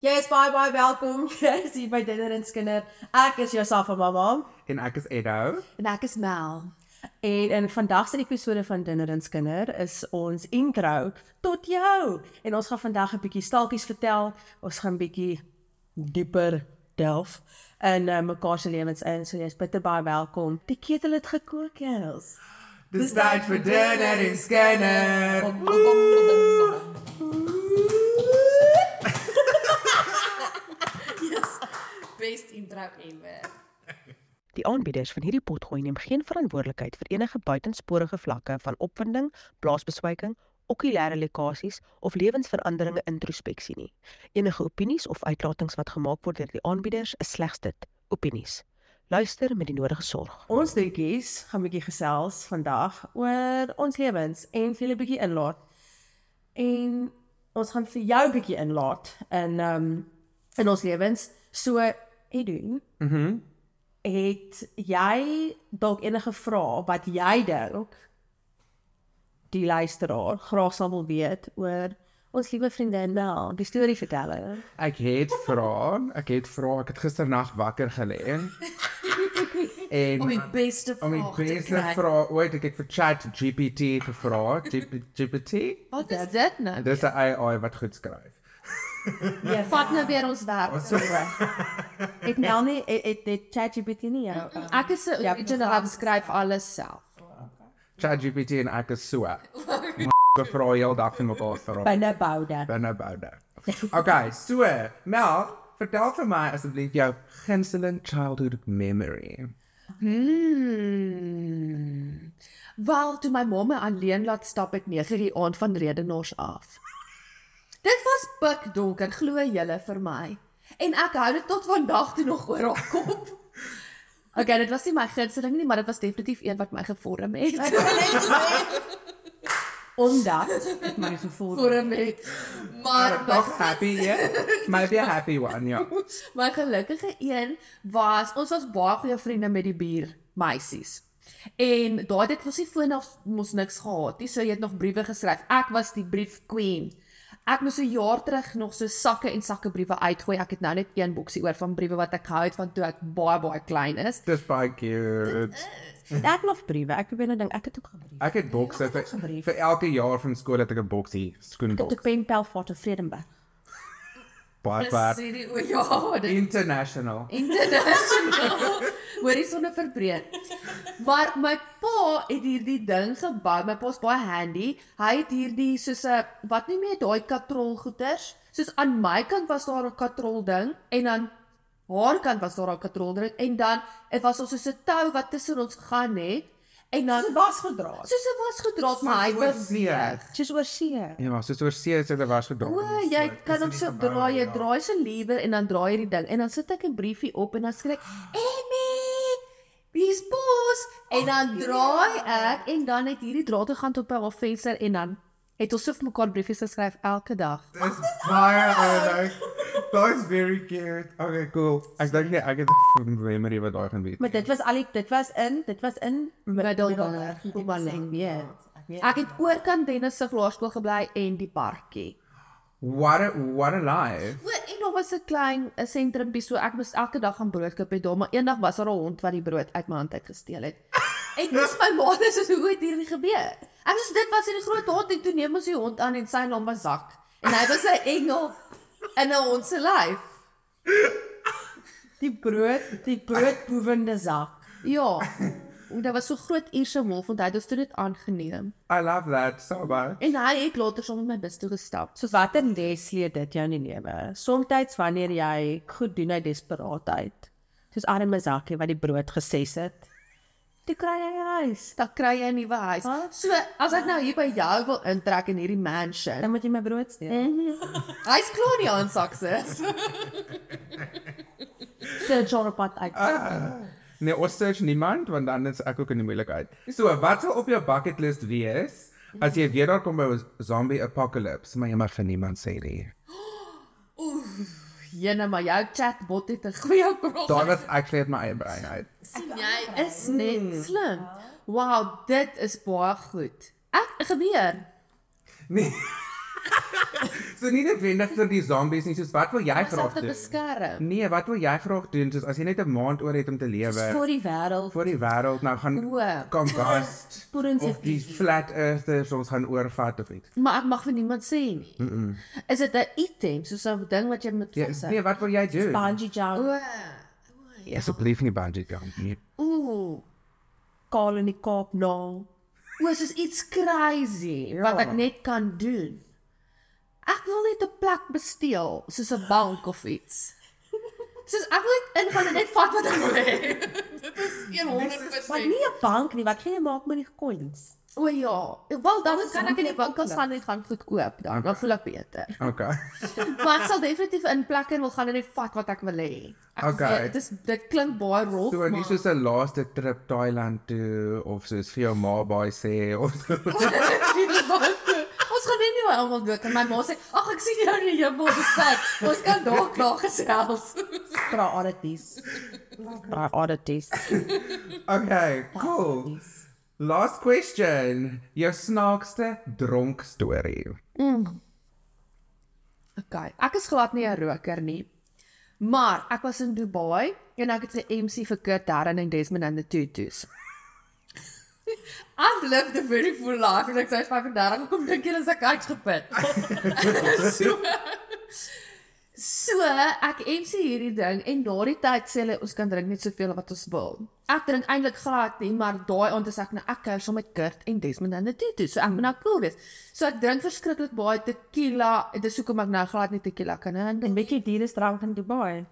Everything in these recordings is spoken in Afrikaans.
Jy is baie baie welkom. Jy is hier by Dinner en Skinder. Ek is Josafa mamma En ek is Edo. En ek is Mel. en in vandag se episode van Dinner en Skinder is ons intro tot jou. En ons gaan vandag 'n bietjie staaltjies vertel. Ons gaan bietjie dieper delf in uh, mekaar se lewens in. So jy's bitter baie welkom. Die ketel het gekook, girls. Dis tyd vir dinner en scanner. Yes. Best intro ever. Die aanbieders van hierdie potgooi neem geen verantwoordelikheid vir enige buitensporige vlakke van opwinding, blaasbeswyking, okulêre lekkasies of lewensveranderinge introspeksie nie. Enige opinies of uitlatings wat gemaak word deur die aanbieders is slegs dit, opinies. Luister met die nodige sorg. Ons dingetjies gaan 'n bietjie gesels vandag oor ons lewens en vir 'n bietjie inlaat. En ons gaan vir jou 'n bietjie inlaat in ehm um, in ons lewens. So, Edu, Mhm. het jy dalk enige vrae wat jy dink die luisteraar graag sal wil weet oor ons liewe vriendin Mel, die storieverteller. Ek het vra, ek het vra, ek het gisternag wakker gelê. en Om die beste om die vraag te beste kry. vra, ooit ek het vir Chat GPT gevra, GP- GPT. Wat is dit nou? Dis 'n AI wat goed skryf. Ja, Vat nou weer ons werk. so. Ek nou nie het het, het ChatGPT nie. Uh, Ek is 'n Ja, original ek skryf alles self. Chat GPT en ek is so. Gevra heel dag vir mekaar vra. binne boude. Binne boude. Okay, so Mel, vertel vir my asseblief jou gunsteling childhood memory. Hmm. Wel, toe my ma my alleen laat stap ek 9 die aand van Redenaars af. Dit was pikdonker, glo julle vir my. En ek hou dit tot vandag toe nog oor haar kop. Okay, dit was nie my gunsteling nie, maar dit was definitief een wat my gevorm het. Omdat ek my gevoel Vorm het. Maar Toch happy, yeah? Maybe a happy one, ja. My gelukkige een was ons was baie goeie vriende met die buur meisies. En daai dit was nie voor of mos niks gehad nie, so jy het nog briewe geskryf. Ek was die brief queen. Ek moes 'n jaar terug nog so sakke en sakke briewe uitgooi. Ek het nou net een boksie oor van briewe wat ek gehou het van toe ek baie baie klein is. Dis baie cute. ek nog briewe. Ek probeer nou dink ek het ook gebrief. Ek het bokse vir, vir elke jaar van skool het ek 'n boksie Ek het 'n skoenboks. penpel vir Vredenburg. Baie baie o ja, dit international. internasionaal horisonne verbreed. Maar my pa het hierdie ding gebou. My pa's baie handy. Hy het hierdie soos 'n wat noem jy daai katrol goeters? Soos aan my kant was daar 'n katrol ding en dan haar kant was daar 'n katrol ding en dan dit was soos 'n tou wat tussen ons gaan het en dan Dit was gedra. soos 'n was gedraad maar hy Soos beweeg. Soos oor see. Ja, soos oor see het dit was gedaan. O, jy kan hom so draai, jy draai so liewer en dan draai jy die ding en dan sit ek 'n briefie op en dan skryf ek Emmy, wie's bos? En dan draai ek en dan het hierdie draad gegaan tot by haar venster en dan het ons so vir mekaar briefies geskryf elke dag. Dis baie oulik. That's very cute. Okay, cool. Ek dink nie ek het 'n memory wat daai gaan weet. Maar dit was al die dit was in dit was in Middelburg, Mpumalanga. weet. Ek weet. Ek het oorkant Dennis se laerskool gebly en die parkie. What a what a life. En nog was 'n klein 'n sentrumpie so ek moes elke dag gaan brood koop by hom, maar eendag was daar 'n hond wat die brood uit my hand uit gesteel het. En dis my ma so hoe het hierdie gebeur? Ek sê dit was 'n groot hond en toe neem ons die hond aan en sy naam was Zak. En hy was 'n engel in 'n hond se lyf. Die brood, die broodboevende sak. Ja. En dit was so groot Ierse wolf en hy het ons toe dit aangeneem. I love that so much. En hy het later saam met my bus toe gestap. So watter les leer dit jou in die lewe? Somstyds wanneer jy goed doen uit desperaatheid. Soos arme Zakkie wat die brood geses het. Toe kry jy 'n huis. Dan kry jy 'n nuwe huis. Wat? So, as ek nou hier by jou wil intrek in hierdie mansion. Dan moet jy my brood steel. Hy's klaar nie aan sakses. So John pad uit. Nee, ons search niemand want dan is ek ook in die moeilikheid. So, wat sal op jou bucket list wees as jy weer daar kom by 'n zombie apocalypse, maar jy mag vir niemand sê nie. Jene, maar jou chatbot het 'n goeie vraag. Daar was actually my eie brein uit. sien jy is net slim. Wow, dit is baie goed. Ek gebeur. Nee. So nie noodwendig vir die zombies nie, soos wat wil jy graag doen? beskerm. Nee, wat wil jy graag doen soos as jy net 'n maand oor het om te lewe vir die wêreld. vir die wêreld nou gaan combust Spoedens of die flat earthers ons gaan oorvat of iets. Maar ek mag vir niemand sê nie. Mm -mm. Is dit 'n item soos 'n ding wat jy moet Ja, vashou? nee, wat wil jy doen? bungee jump, O. Asseblief nie bungee jump nie. Ooh. kaal in die Kaap nou. O, soos iets crazy wat ek net kan doen. Ek wil net 'n plek besteel, soos 'n bank of iets. Soos ek wil net ingaan en net vat wat ek wil hê. Dit is 100%. Maar nie 'n bank nie, wat gaan jy maak met die coins? O ja, wel dan kan ek in die winkel gaan en gaan goed koop dan. Dan voel ek beter. Okay. Maar ek sal definitief in plekke wil gaan en net vat wat ek wil hê. Okay. Dit is dit klink baie rof, So nie soos 'n laaste trip Thailand toe of soos vir jou ma baie sê of so. Ons gaan net nie almal dood en my ma sê, "Ag, ek sien jou in die hemel gesit. Ons kan daar klaar gesels." Vra oddities. Vra oddities. Okay, cool. Last question. Jou snaakste dronk storie. Okay, ek is glad nie 'n roker nie. Maar ek was in Dubai en ek het sy MC vir Kurt Darren en Desmond and the Tutus. I've lived a very full life en ek sê 35 kom dink jy is ek uitgeput. so, so ek MC hierdie ding en daardie tyd sê hulle ons kan drink net soveel wat ons wil. Ek drink eintlik glad nie, maar daai aand is ek nou ek kuier saam met Kurt en Desmond the Tutus. So ek moet nou cool wees. So ek drink verskriklik baie tequila. Dit is hoekom ek nou glad nie tequila kan hê. En weet jy die is drank in Dubai.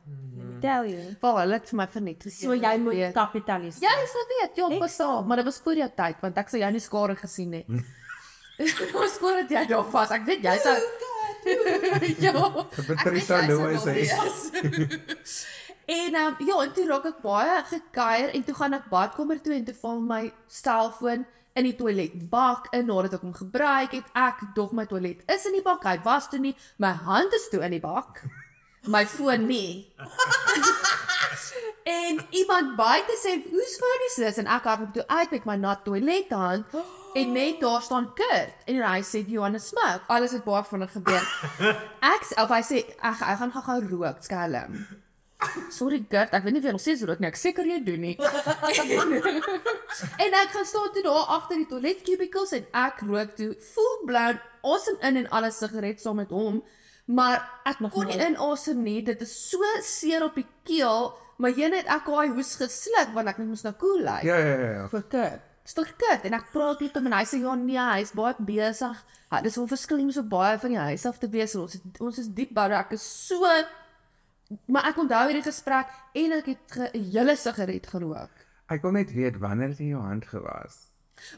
Tell you. Wel, hulle het vir my verniet. So jy moet kapitaliseer. Jy sal weet, ja, pas saam, maar dit was voor jou tyd want ek sou jou nie skare gesien het. Dit was voordat jy daar was. Ek weet jy sou Ja. Patricia Louw sê. En um, ja, en toe raak ek baie gekuier en toe gaan ek badkamer toe en toe val my selfoon in die toilet bak in nadat ek hom gebruik het. Ek dog my toilet is in die bak. Hy was toe nie. My hand is toe in die bak. My foon nie. en iemand buite sê, "Hoe's foon is dit?" En ek hardloop toe uit met my nat toilethand en net daar staan Kurt en hy sê Johannes Smith. Alles het baie vinnig gebeur. Ek of hy sê ek ek gaan gou-gou rook skelm. Sorry Gert, ek weet nie of jy nog steeds rook nie. Ek seker jy doen nie. en ek gaan staan toe daar agter die toilet cubicles en ek rook toe full blown awesome in en alles sigaret saam met hom. Maar ek kon nie inasem nie. Dit is so seer op die keel, maar jy net ek daai hoes gesluk want ek net moes nou cool lyk. Ja ja ja. ja. vir Kurt. Stok kut en ek praat met hom en hy sê ja nee, hy's baie besig. Ja, dis wel verskil nie so baie van die huis af te wees. Ons het, ons is diep bou. Ek is so maar ek onthou hierdie gesprek en ek het ge- 'n hele sigaret gerook. Ek wil net weet wanneer het jy jou hand gewas?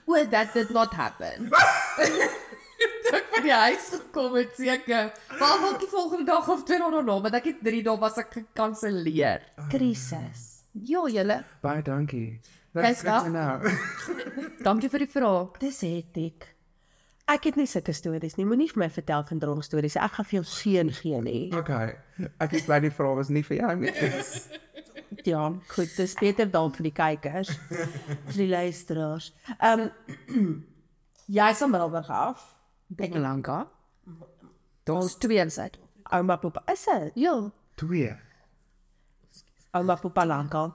O, that did not happen. Ek by die huis gekom het seker. Maar ook die volgende dag of twee dae daarna, want ek het 3 dae was ek gekanselleer. Krisis. Ja, julle. Baie dankie. Wel- know. Dankie vir die vraag. Dis hektiek. Ek het nie sulke stories nie. Moenie vir my vertel van dronk stories. Ek gaan vir jou geen gee nie. Okay. Ek is bly die vraag was nie vir jou nie. Ja, goed, dis beter dalk vir die kykers, vir die luisteraars. Ehm um, jy is van Middelburg af. Bengelanka. Daar's twee insig. Ouma Popa is dit? Ja. 2. Ouma Popa lankal.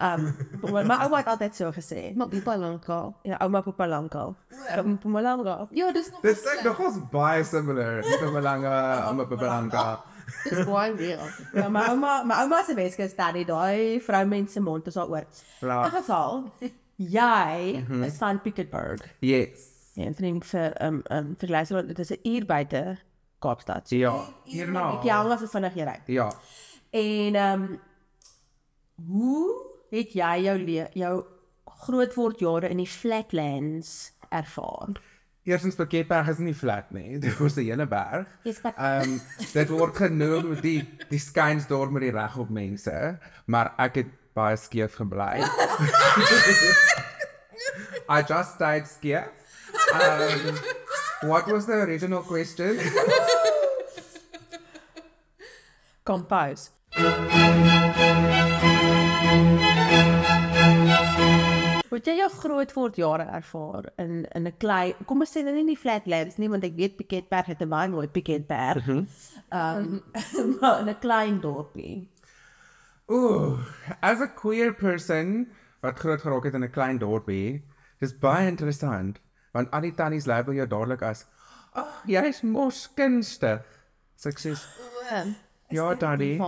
Um, my ouma het altyd so gesê. Maar wie Bengelanka? Ja, ouma Popa lankal. Ouma Popa lankal. Ja, dis nog Dis ek nog ons baie similar. Belange, om 'n belange. dis baie real. Ja, my ouma, my ouma se Weskus daddy, daai vroumense mond is daaroor. In Ja. geval jy is van Pieterburg. Yes. Ja, en vriend vir ehm um, vir luister, dit is 'n uur buite Kaapstad. So, Ja. Hierna. ek ja, as dit vinnig jy ry. Ja. En um, hoe het jy jou jou grootword jare in die flatlands ervaar? Eerstens Piketberg is nie flat nie. Dit was 'n hele berg. Ehm um, dit word genoem die die skynsdorp met die reg op mense, maar ek het baie skeef gebly. I just stayed skeef. Um, what was the original question? compose. Moet jy jou grootword jare ervaar in in 'n klein kom ons sê nou nie die flatlands nie want ek weet Piketberg het 'n baie mooi Piketberg. Ehm um, maar in 'n klein dorpie. Ooh, as a queer person wat groot geraak het in 'n klein dorpie, dis baie interessant want al die tannies label jou dadelik as, "Ag, oh, jy's mos kunstig." Sukses. Ja, daddy.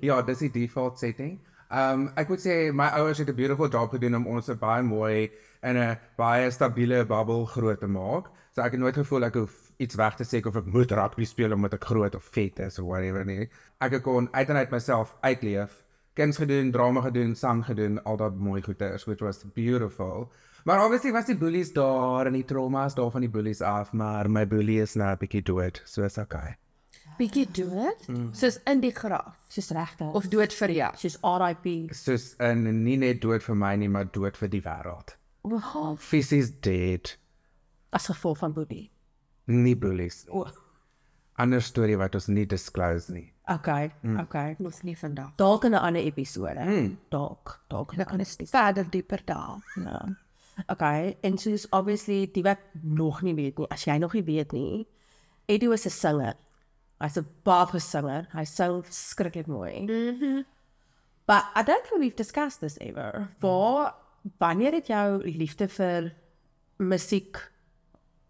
Ja, dis die default setting. Um ek moet sê my ouers het 'n beautiful job gedoen om ons baie mooi en 'n baie stabiele bubble groot te maak. So ek het nooit gevoel ek hoef iets weg te sê of ek moet rugby speel omdat ek groot of vet is of whatever nie. Ek kon uit en uit myself uitleef. Kuns gedoen, drama gedoen, sang gedoen, al dat mooi goeders which was beautiful. Maar obviously was die bullies daar en die traumas daar van die bullies af, maar my bully is nou 'n bietjie dood, so is okay. Bietjie dood. Mm. Soos in die graf Soos regtig. of dood vir jou. soos RIP. Soos in nie net dood vir my nie, maar dood vir die wêreld. Oh, Fisies dead. as gevolg van boedie. Nie bullies. O, Ander storie wat ons nie disclose nie. okay, mm. okay. Nog nie vandag. Dalk in 'n ander episode. Mm. Dalk, dalk in 'n ander episode. Verder dieper daal. Ja. Okay, en soos obviously die wat nog nie weet nie, as jy nog nie weet nie, Eddie was 'n sanger. Hy's 'n baie sanger. Hy sing skrikkelik mooi. Mhm. But I don't think we've discussed this ever. Waar wanneer het jou liefde vir musiek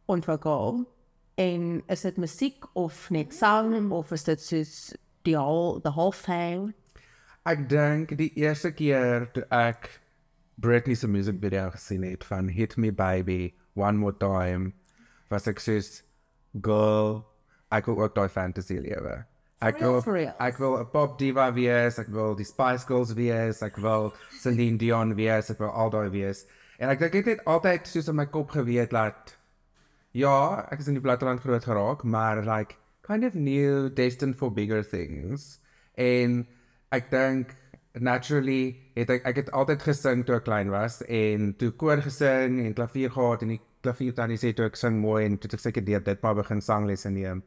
ontwikkel? En is dit musiek of net sang of is dit soos die whole the whole thing? Ek dink die eerste keer toe ek Britney se musiekvideo gesien het van Hit Me Baby One More Time, was ek soos girl, ek wil ook daai fantasy lewe. Ek wil ek wil 'n pop diva wees, ek wil die Spice Girls wees, ek wil Celine Dion wees, ek wil al daai wees. En ek dink ek het altyd soos in my kop geweet dat ja, ek is in die platteland groot geraak, maar like kind of knew destined for bigger things. En ek dink naturally het ek ek het altyd gesing toe ek klein was en toe koor gesing en klavier gehad en die klavier tannie sê toe ek sing mooi en toe het ek seker deur dit maar begin sanglesse neem.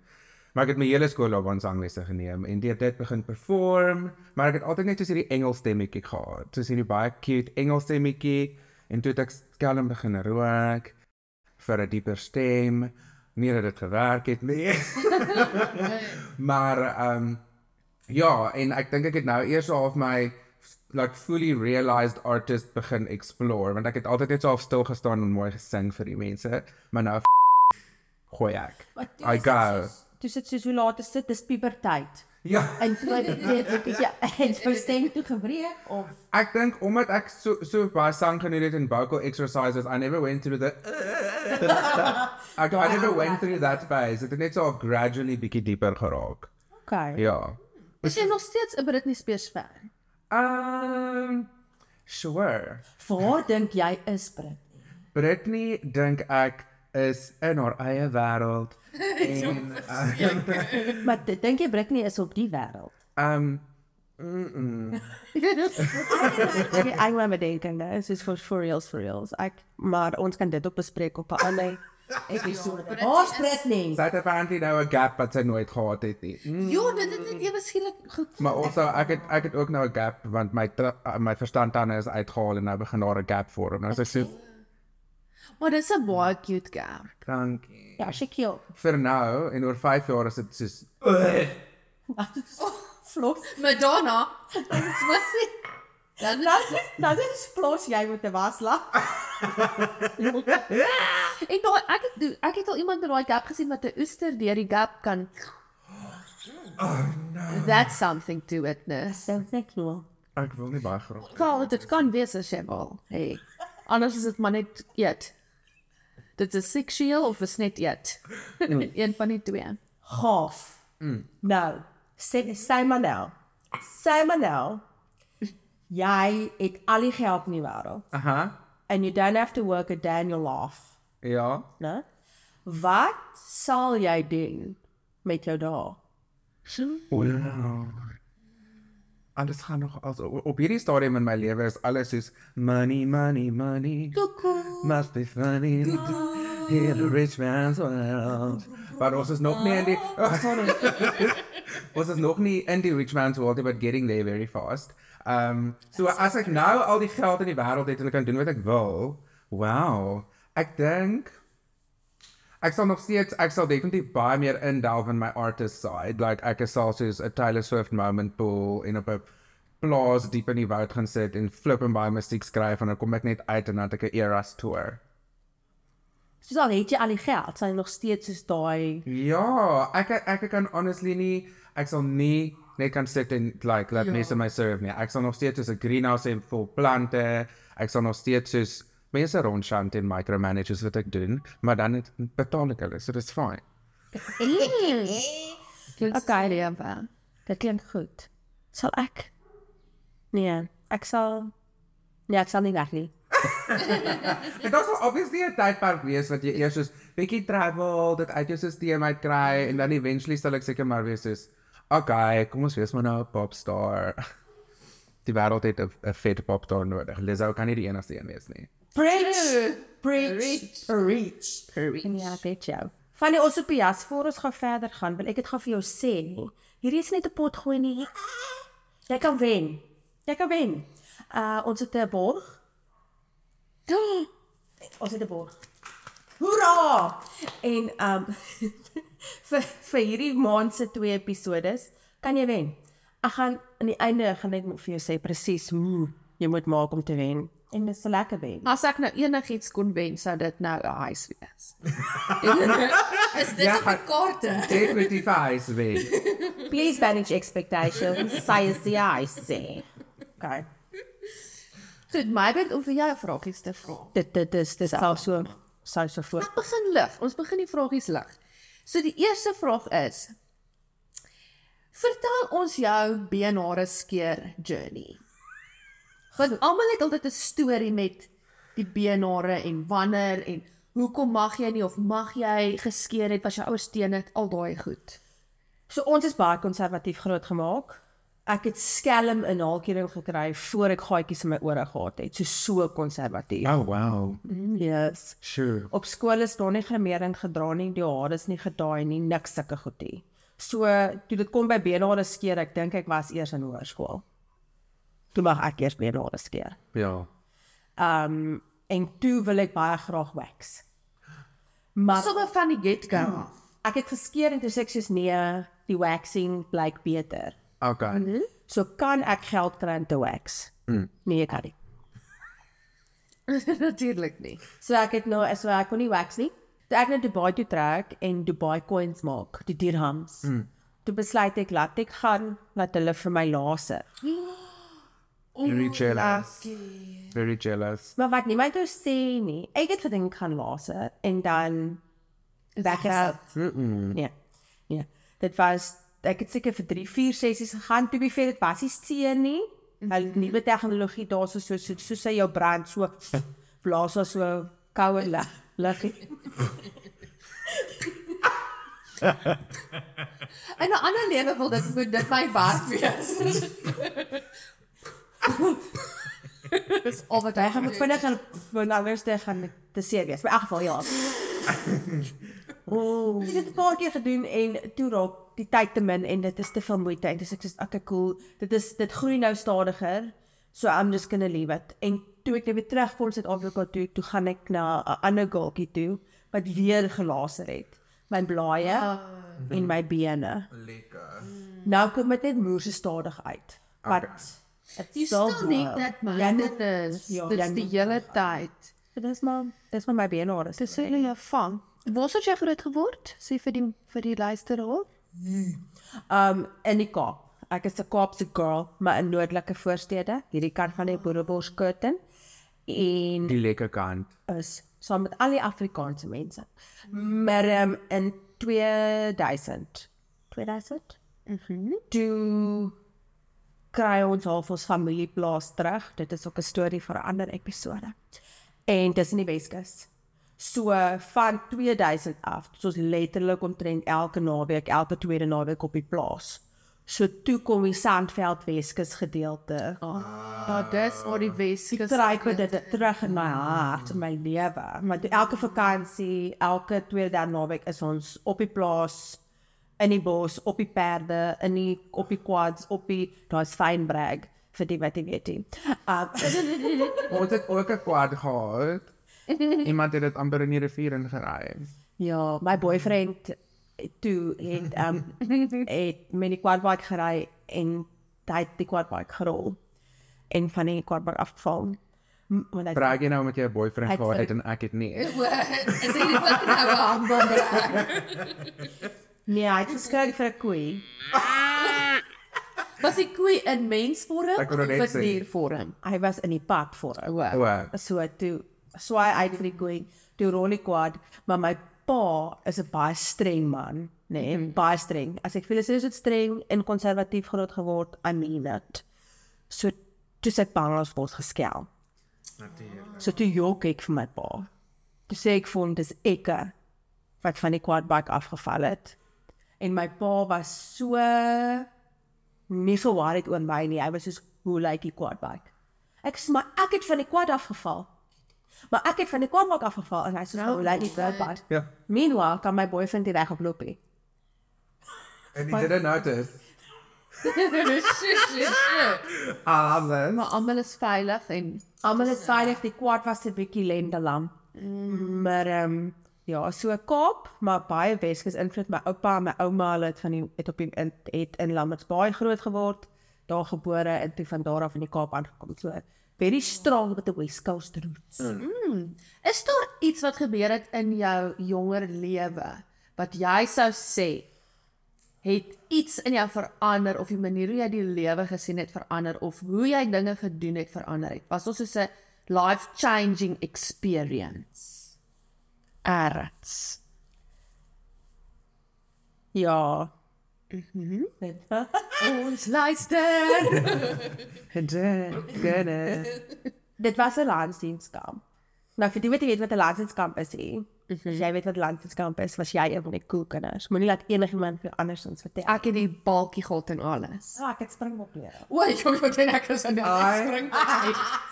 Maar ek het my hele skoolloopbaan sanglesse geneem en deur dit begin perform, maar ek het altyd net so hierdie Engels stemmetjie gehad. So hierdie baie cute Engels stemmetjie en toe het ek skelm begin rook vir 'n dieper stem. Nie dat dit gewerk het nie. maar ehm um, ja, en ek dink ek het nou eers half my like fully realized artist begin explore want ek het altyd net so half stil gestaan en mooi gesing vir die mense, maar nou gooi ek. I go. Dis dit soos hoe laat is dit? Dis puberteit. Ja, En toe het dit dit ja, en stem toe gebreek of ek dink omdat ek so so baie sang geniet het in vocal exercises, I never went through the I, I never went through that phase. Het net so gradually bietjie dieper geraak. okay. Ja. Is jy nog steeds 'n Britney Spears fan? Um sure. Waar dink jy is Brit? Britney dink ek is in haar eie wêreld. en uh, Maar dit- dink jy Britney is op die wêreld? um mm -mm. Ek ek wou met dink en dit is for for reals for reals. Ek maar ons kan dit ook bespreek op 'n ander episode. Waar's Britney? sy het apparently nou 'n gap wat sy nooit gehad het nie. Mm. Ja, dit het net ewe skielik goed. Maar also ek het ek het ook nou 'n gap want my uh, my verstandtande is uitgehaal en nou begin daar 'n gap vorm. Nou sê sy Maar dis 'n baie cute girl. dankie. Ja, she cute. Vir nou en oor 5 jaar is dit soos Flos. Madonna. Dit's mos sê. Dan Nou, nou dit is flos jy moet 'n wasla. ek daai ek het ek het al iemand met daai gap gesien wat 'n oester deur die gap kan. Oh no. That's something to witness. So sexual. ek wil nie baie graag. Wel, dit kan wees as jy wil. Hey. Anders is dit maar net eet. Dit is seksueel of is net eet. Een van die twee. Half. Mm. Nou, sê sê maar nou. Sê maar nou. Jy het al die geld in die wêreld Aha. and you don't have to work a day in your life, Ja. né? Wat sal jy doen met jou dae? Wow. Alles gaan nog als op hierdie stadium in my lewe is alles soos money money money. Must be funny. In the rich man's world. Maar ons is nog nie in die Ons is nog nie in die rich man's world, but getting there very fast. Um so as ek nou al die geld in die wêreld het en ek kan doen wat ek wil, wow. Ek dink ek sal nog steeds ek sal definitief baie meer indelf in my artist side. Like ek sal soos 'n Taylor Swift moment pool en op 'n plaas diep in die woud gaan sit en flip en baie musiek skryf en dan kom ek net uit en dan het ek 'n Eras tour. Soos al het jy al die geld, sal jy nog steeds soos daai Ja, ek ek kan honestly nie ek sal nie net kan sit en like laat Ja. mense my serve nie. Ek sal nog steeds soos 'n greenhouse hê vol plante. Ek sal nog steeds soos mense rondchant en micromanage soos wat ek doen, maar dan het betaal ek hulle, so dis fine. Okay, lewe. Dit klink goed. Sal ek? Nee, ek sal Nee, ek sal nie weg nie. Dit was obviously 'n tydperk wees wat jy eers soos bietjie travel, dit uit jou stelsel uit kry en dan eventually sal ek seker maar wees soos okay, kom ons wees maar nou 'n popstar. Die wêreld het 'n vet popstar nodig. Lizzo kan nie die enigste een wees nie. Preach, preach, preach, preach. Ja, dit jou. Van die Osopias voor ons gaan verder gaan, wil ek dit gou vir jou sê. Hierdie is net 'n pot gooi nie. Jy kan wen. Jy kan wen. Uh ons het 'n borg. Ons het 'n borg. Hoera! En um vir vir hierdie maand se twee episodes kan jy wen. Ek gaan aan die einde gaan ek vir jou sê presies hoe jy moet maak om te wen. En dit sal lekker wen. As ek nou enigiets kon wen, sou dit nou 'n huis wees. is dit Ja, op die kaarte? Definitief hy's weg. Please manage expectations. Size the I say. Okay. Goed, my beurt om vir jou vragies te vra. Dit dit is dis sou so sou so voor. Ek begin lig. Ons begin die vragies lig. So die eerste vraag is: Vertel ons jou beenhare skeer journey. Want almal het altyd 'n storie met die beenhare en wanneer en hoekom mag jy nie of mag jy geskeer het was jou ouers teen dit al daai goed. So ons is baie konservatief groot gemaak. Ek het skelm in haalkering gekry voor ek gaatjies in my ore gehad het. So so konservatief. Oh wow. Yes. Sure. Op skool is daar nie gremering gedra nie, die hare is nie gedaai nie, niks sulke goed nie. So toe dit kom by beenhare skeer, ek dink ek was eers in hoërskool. Toe mag ek eers beenhare skeer. Ja. Um en toe wil ek baie graag wax. Maar Sommige van die get-go af. ek het geskeer en toe sê ek soos nee, die waxing blyk beter. Okay. So kan ek geld kry om te wax? Mm. Nee, ek kan nie. Natuurlik nie. So ek het nou so ek kon nie wax nie. Toe ek net Dubai toe trek en Dubai coins maak, die dirhams. Mm. Toe besluit ek laat ek gaan laat hulle vir my laser. Very jealous. Very jealous. Maar wat niemand wou sê nie. Ek het gedink gaan laser en dan weg is. Mm. Nee. Nee. Dit was ek het seker vir 3, 4 sessies gegaan toe beveel dit was nie seer nie. Hulle Mhm. nuwe tegnologie daarso so so so sy jou brand so blaas as so koue lig. Liggie. In 'n ander lewe wil dit moet dit my werk wees. Dis al wat Hy gaan met vinnig gaan van anders te gaan te seer wees. Maar in elk geval ja. Ooh. Ek het dit 'n paar keer gedoen en toe raak die tyd te min en dit is te veel moeite en dis ek sê okay cool. Dit is dit groei nou stadiger. So I'm just gonna leave it. En toe ek nou weer terugkom in Suid-Afrika toe, toe gaan ek na 'n ander girltjie toe wat weer gelaser het. My blaaie Ah. en my bene. Lekker. Nou kom dit net moerse stadig uit. Wat Jy stil net dat man. Ja, dit is. ja, Dit ja, is die hele tyd. Dis maar dis maar my bene. Dis so 'n vang. Waar het jy groot geword? Sê vir die vir die luisteraar. Um in die Kaap. Ek is 'n Kaapse girl, maar in noordelike voorstede, hierdie kant van die Boereborskirten en Die lekker kant. is saam met al die Afrikaanse mense. Maar um, in 2000 2000 Mhm. Toe kry ons half ons familieplaas terug. Dit is ook 'n storie vir 'n ander episode. En dis in die Weskus. So van 2000 af, soos letterlik omtrent elke naweek, elke tweede naweek op die plaas. So toe kom die Sandveld Weskus gedeelte. Oh. Ja, dis waar die Weskus Trek met dit terug in my hart, in my lewe. Maar elke vakansie, elke tweede derde naweek is ons op die plaas in die bos, op die perde, in die op die quads, op die daar's fyn brag vir die wat jy weet. nie. Um, Ons het ook 'n kwad gehad. Iemand het dit amper in die rivier ingery. ja, my boyfriend toe het um het met die quadbike gery en hy het die quadbike gerol en van die quadbike afgeval. M- Want hy Praat jy nou met jou boyfriend gehad vir- het en ek het nie. Is dit ook nou 'n aanbod? nee, hy het geskryf vir 'n koei. Was die koei in mensvorm of in diervorm? Hy was in die pad. O. O, So toe swaai uit vir die koei, toe rol die quad, maar my pa is 'n baie streng man, nê, nee, mm baie streng. As ek voel hy is so streng en konservatief groot geword, I mean it. So toe sê ek bang ons word geskel. natuurlik. So toe jok ek vir my pa. Toe sê ek vir hom dis ek wat van die quadbike afgeval het. En my pa was so nie so worried oor my nie. Hy was soos hoe lyk die quadbike? Ek sê maar ek het van die quad afgeval. Maar ek het van die quadbike afgeval en hy sê hoe lyk die quadbike? Ja. Meanwhile kan my boyfriend die weg oploop. nie. And he didn't notice. Shit, Ah, man. Maar almal is veilig en Almal is veilig, die kwart was 'n bietjie lendelam. Mm. Maar ehm um, ja, so Kaap, maar baie Weskus invloed. My oupa en my ouma hulle het van die het op die in, het in Lammertsbaai groot geword, daar gebore en toe van daar af in die Kaap aangekom. So very strong with the West Coast roots. Mm. Is daar iets wat gebeur het in jou jonger lewe wat jy sou sê het iets in jou verander of die manier hoe jy die lewe gesien het verander of hoe jy dinge gedoen het verander het? Was ons soos 'n life-changing experience? Erts. Ja. Mhm. Ons luister. Dit was 'n landsdienskamp. Nou vir die wat nie weet wat 'n landsdienskamp is nie. As jy weet wat 'n landsdienskamp is, was jy een van die cool kinders. Moenie laat enigiemand vir andersins vertel. Ek het die balkie gehad en alles. Ja, ek het springbok leer. O, ek wou net ek is in die spring.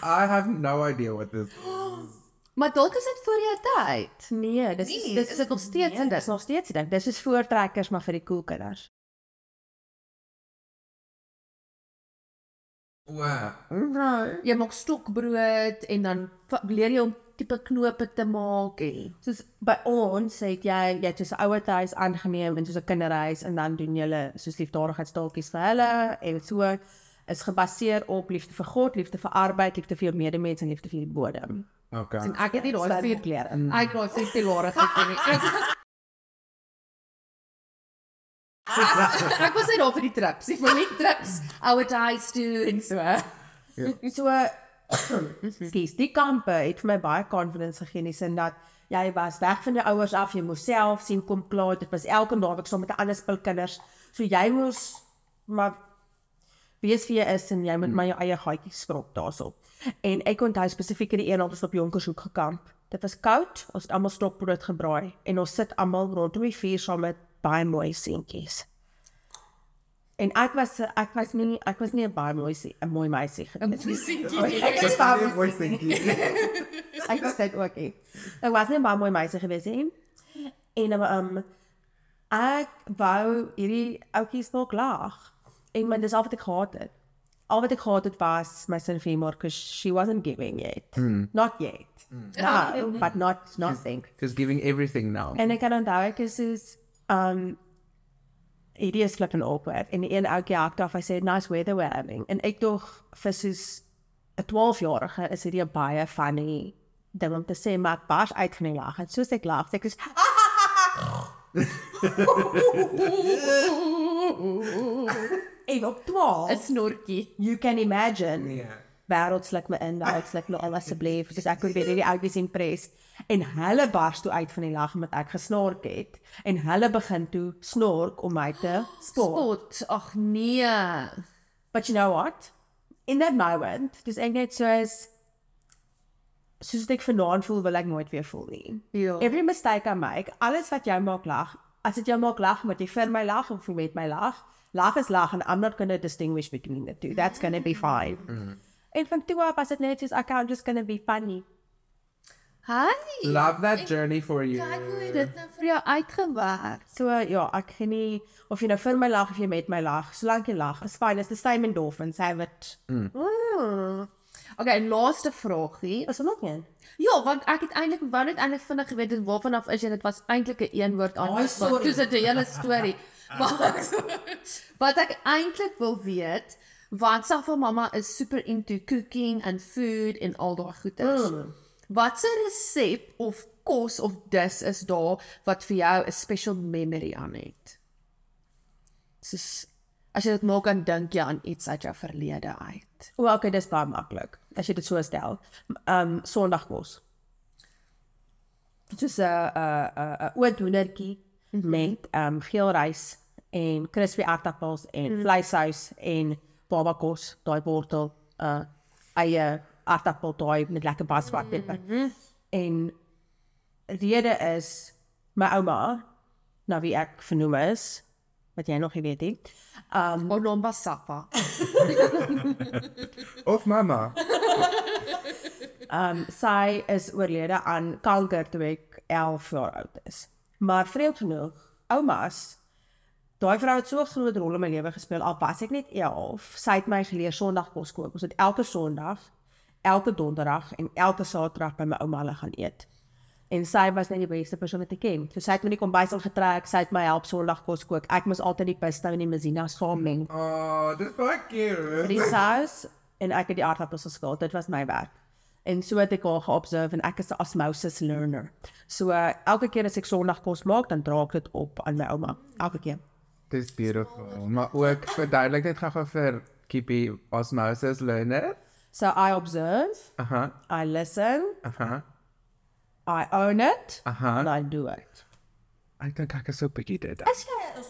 I have no idea what this Maar dalk is dit voor jou tyd. Nee, dis Nee, dis is dit nog steeds nee, dis nog steeds dit. Dis is voortrekkers maar vir die cool kinders. Wow. Jy maak stokbrood en dan leer jy om tipe knope te maak en Soos by ons het jy jy het soos 'n ouerhuis aangeneem en soos 'n kinderhuis en dan doen jy soos liefdadigheidstaaltjies vir hulle en so is gebaseer op liefde vir God, liefde vir arbeid, liefde vir jou medemens en liefde vir die bodem. Okay. en ek het nie daai vier klere. Ek daai vier pilare gekry. Ek was net daar vir die trips, die familie trips, ouerhuis toe en so. So skies, die kampe het vir my baie confidence gegee in die sin dat jy was weg van jou ouers af, jy moes self sien kom klaar. Dit was elke naweek saam met 'n ander spul kinders. So jy moes maar wees wie jy is en jy moet maar jou eie gaatjies skrob daarso. En ek onthou spesifiek in die een ons op Jonkershoek gekamp. Dit was koud, ons het almal stokbrood gebraai en ons sit almal rondom die vuur saam met baie mooi seentjies. En ek was ek was nie ek was nie 'n baie mooi se 'n mooi meisie gewees. Ek was baie Voice thinking. ek was dit ook nie. Ek was nie 'n baie mooi meisie gewees nie. En um ek wou hierdie ouetjies nog lag. En maar dis al wat ek gehad het. Al wat ek gehad het was my sin female because she wasn't giving yet. Mm. Not yet. Mm. No, but not nothing. She's giving everything now. En ek kan onthou ek is soos um hierdie is flip en awkward en die een ouetjie hak af hy sê nice weather we're having en ek dog vir soos 'n 12-jarige is hierdie 'n baie funny ding om te sê maar ek bars uit van die lag en soos ek lag ek is en op 12 'n snorkie. you can imagine Ja. Wêreld sluk my in, wêreld sluk my al asseblief. Dis ek wil weer hierdie oudjies impress. En hulle bars toe uit van die lag omdat ek gesnork het en hulle begin toe snork om my te spot. Spot. Ag nee. But you know what? In that moment, dis ek net soos soos ek vanaand voel wil ek nooit weer voel nie. Ja. Every mistake I make, alles wat jou maak lag, as dit jou maak lag, moet jy vir my lag of jy met my lag. Lag is lag and I'm not going to distinguish between the two. That's going to be fine. Mm. En van toe af was dit net soos okay, I'm just going to be funny. Hi. Love that journey for you. Kyk hoe het dit nou vir jou uitgewerk. So ja, ek gee nie of jy nou vir my lag of jy met my lag, solank jy lag, is fyn. It's the same endorphins, have it. Mm. Okay, laaste vraagie. Is er nog een? Ja, want ek het eintlik wou net eintlik vinnig geweet het waarvan af is jy dit was eintlik 'n een woord aan. Sorry. Dis 'n hele storie. Maar wat ek eintlik wil weet, want Safa mamma is super into cooking and food en al daai goeders. Mm. Wat 'n resep of kos of dis is daar wat vir jou 'n special memory aan het? Soos as jy dit maak dan dink jy aan iets uit jou verlede uit. O, okay, dis baie maklik as jy dit so stel. Ehm um, Sondagkos. Dit is 'n 'n 'n oud hoendertjie met ehm um, geel rys en crispy aardappels en mm. vleissaus en babakos, daai wortel, uh eie aardappel daai met lekker basvat peper. Mm -hmm. En rede is my ouma, nou wie ek vernoem is, wat jy nog nie weet nie. Um Onomba Safa. Of mamma. um sy is oorlede aan kanker toe ek 11 jaar oud is. Maar vreemd genoeg, oumas Daai vrou het so 'n groot rol in my lewe gespeel al was ek net 11. Sy het my geleer Sondag kos kook. Ons het elke Sondag, elke Donderdag en elke Saterdag by my ouma hulle gaan eet. En sy was net die beste persoon wat ek ken. So sy het my die kombuis ingetrek, sy het my help Sondag kos kook. Ek moes altyd die pasta en die mazina saam meng Oh, dis baie vir die saus en ek het die aardappels geskil. Dit was my werk. En so het ek haar geobserve en ek is 'n osmosis learner. So uh, elke keer as ek Sondag kos maak, dan dra ek dit op aan my ouma. Elke keer. Dis beautiful. Maar ook verduidelik net gou-gou vir Kippy osmosis learner. So I observe, Aha. I listen, Aha. I own it, Aha. and I do it. Ek dink ek is so bietjie dit.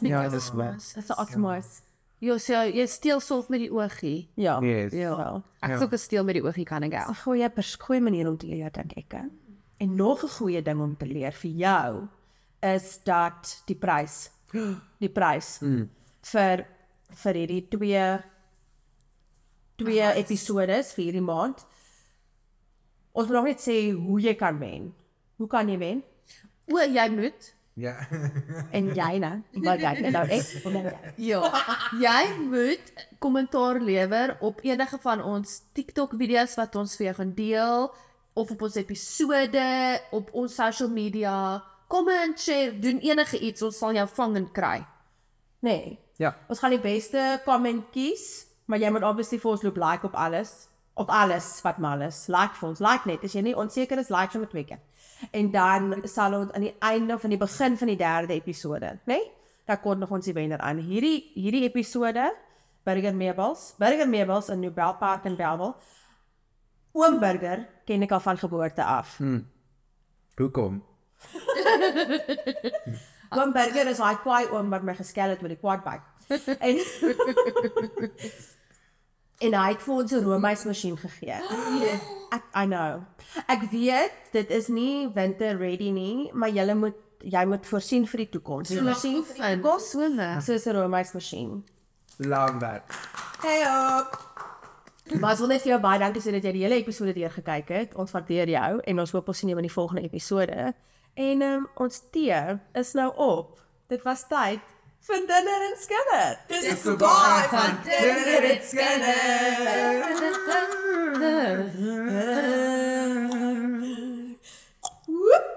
Ja, dis waar. Dis 'n osmosis. Jy so jy steel sof met die oogie. Ja. Yes. Ja. Ek Ja. sou gesteel met die oogie kan ek al. 'n Goeie pers goeie manier om te leer dink ek. hè. En nog 'n goeie ding om te leer vir jou is dat die prys die prys mm. vir vir hierdie twee twee episodes vir hierdie maand. Ons wil nog net sê hoe jy kan wen. Hoe kan jy wen? O, jy moet Ja. En jy nou, maar jy nou ek of nou jy. Ja, jy moet kommentaar lewer op enige van ons TikTok video's wat ons vir jou gaan deel of op ons episode op ons social media. Comment, share, doen enige iets, ons sal jou vang en kry. Nee. Ja. Ons gaan die beste comment kies, maar jy moet obviously vir ons loop like op alles. Op alles wat mal is. Like vir ons, like net. As jy nie onseker is, like sommer twee keer. En dan sal ons aan die einde aan die begin van die derde episode, né? Nee? Dan kom nog ons die wenner aan. Hierdie hierdie episode Burger Meubels, Burger Meubels in Nobel Park in Bellville. Oom Burger ken ek al van geboorte af. Hm. Hoekom? Oom Burger is daai kwaai oom wat my geskel het met die quadbike. en en hy het vir ons 'n roomys masjien gegee. Ek I know. Ek weet dit is nie winter ready nie, maar jy moet jy moet voorsien vir die toekoms. Jy voorsien vir die toekoms. So lekker. Soos 'n roomys masjien. Love that. Hey op. Maar ons wil net vir jou baie dankie sê dat jy die hele episode deur gekyk het. Ons waardeer jou en ons hoop ons sien jou in die volgende episode. En um, ons tee is nou op. Dit was tyd vir dinner en skinner. Dis die baai van dinner en skinner. Woep.